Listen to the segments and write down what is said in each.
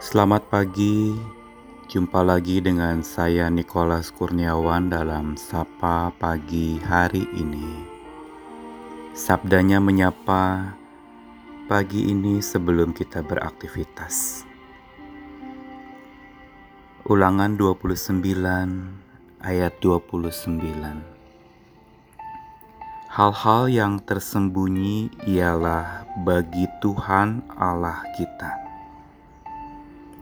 Selamat pagi, jumpa lagi dengan saya Nikolas Kurniawan dalam Sapa Pagi hari ini. Sabdanya menyapa pagi ini sebelum kita beraktivitas. Ulangan 29 ayat 29. Hal-hal yang tersembunyi ialah bagi Tuhan Allah kita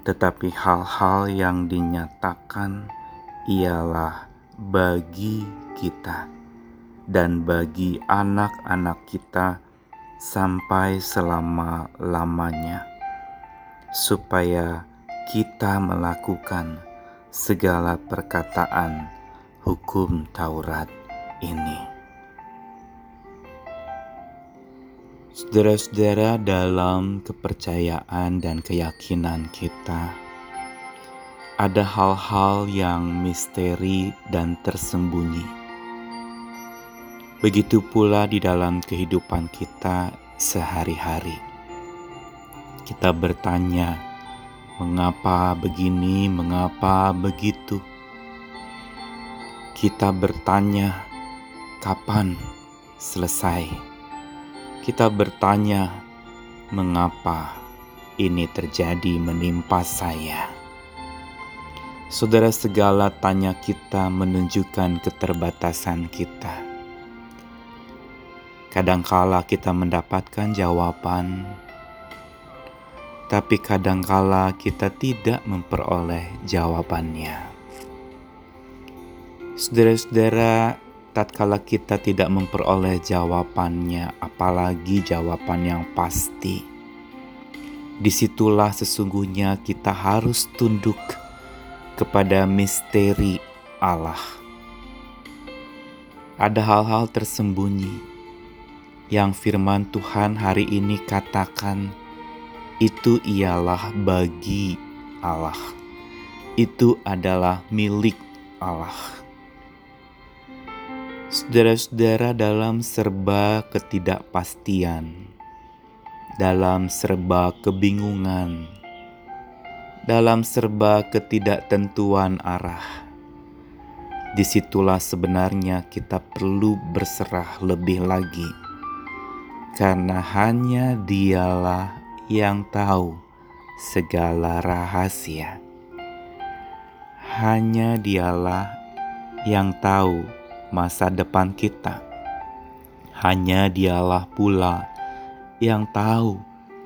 tetapi hal-hal yang dinyatakan ialah bagi kita dan bagi anak-anak kita sampai selama-lamanya, supaya kita melakukan segala perkataan hukum Taurat ini. Saudara-saudara, dalam kepercayaan dan keyakinan kita, ada hal-hal yang misteri dan tersembunyi. Begitu pula di dalam kehidupan kita sehari-hari. Kita bertanya, mengapa begini, mengapa begitu? Kita bertanya, kapan selesai? Kita bertanya, "Mengapa ini terjadi menimpa saya?" Saudara, segala tanya kita menunjukkan keterbatasan kita. Kadangkala kita mendapatkan jawaban, tapi kadangkala kita tidak memperoleh jawabannya. Saudara-saudara, tatkala kita tidak memperoleh jawabannya, apalagi jawaban yang pasti. Di situlah sesungguhnya kita harus tunduk kepada misteri Allah. Ada hal-hal tersembunyi yang firman Tuhan hari ini katakan itu ialah bagi Allah. Itu adalah milik Allah. Saudara-saudara, dalam serba ketidakpastian, dalam serba kebingungan, dalam serba ketidaktentuan arah, di situlah sebenarnya kita perlu berserah lebih lagi, karena hanya Dialah yang tahu segala rahasia. Hanya Dialah yang tahu masa depan kita. Hanya Dialah pula yang tahu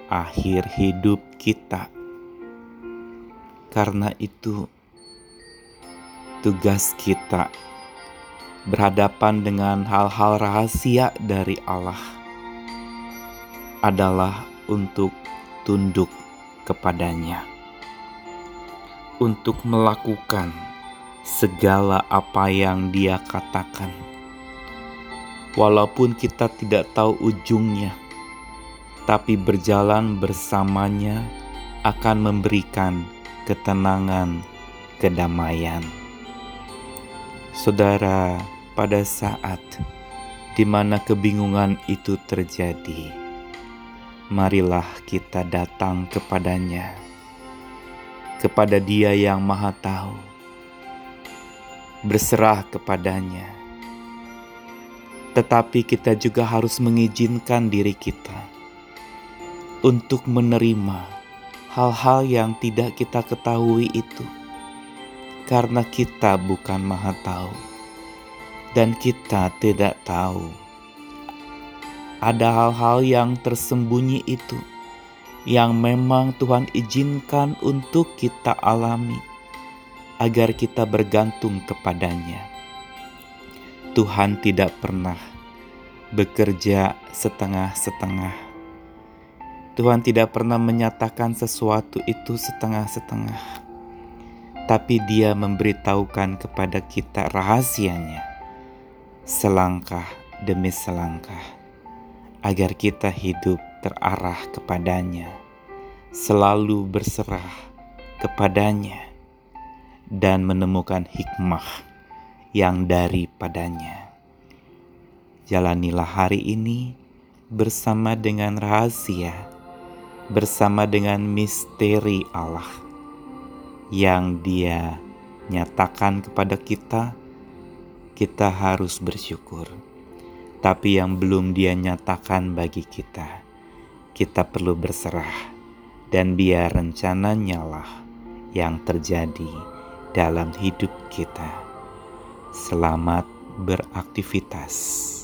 akhir hidup kita. Karena itu, tugas kita berhadapan dengan hal-hal rahasia dari Allah adalah untuk tunduk kepadanya, untuk melakukan segala apa yang Dia katakan. Walaupun kita tidak tahu ujungnya, tapi berjalan bersamanya akan memberikan ketenangan, kedamaian. Saudara, pada saat di mana kebingungan itu terjadi, marilah kita datang kepadanya, kepada Dia yang Maha Tahu berserah kepadanya. Tetapi kita juga harus mengizinkan diri kita untuk menerima hal-hal yang tidak kita ketahui itu. Karena kita bukan maha tahu dan kita tidak tahu. Ada hal-hal yang tersembunyi itu yang memang Tuhan izinkan untuk kita alami agar kita bergantung kepadanya. Tuhan tidak pernah bekerja setengah-setengah. Tuhan tidak pernah menyatakan sesuatu itu setengah-setengah, tapi Dia memberitahukan kepada kita rahasianya selangkah demi selangkah, agar kita hidup terarah kepadanya, selalu berserah kepadanya dan menemukan hikmah yang daripadanya. Jalanilah hari ini bersama dengan rahasia bersama dengan misteri Allah yang Dia nyatakan kepada kita, kita harus bersyukur. Tapi yang belum Dia nyatakan bagi kita, kita perlu berserah dan biar rencananya lah yang terjadi dalam hidup kita. Selamat beraktivitas.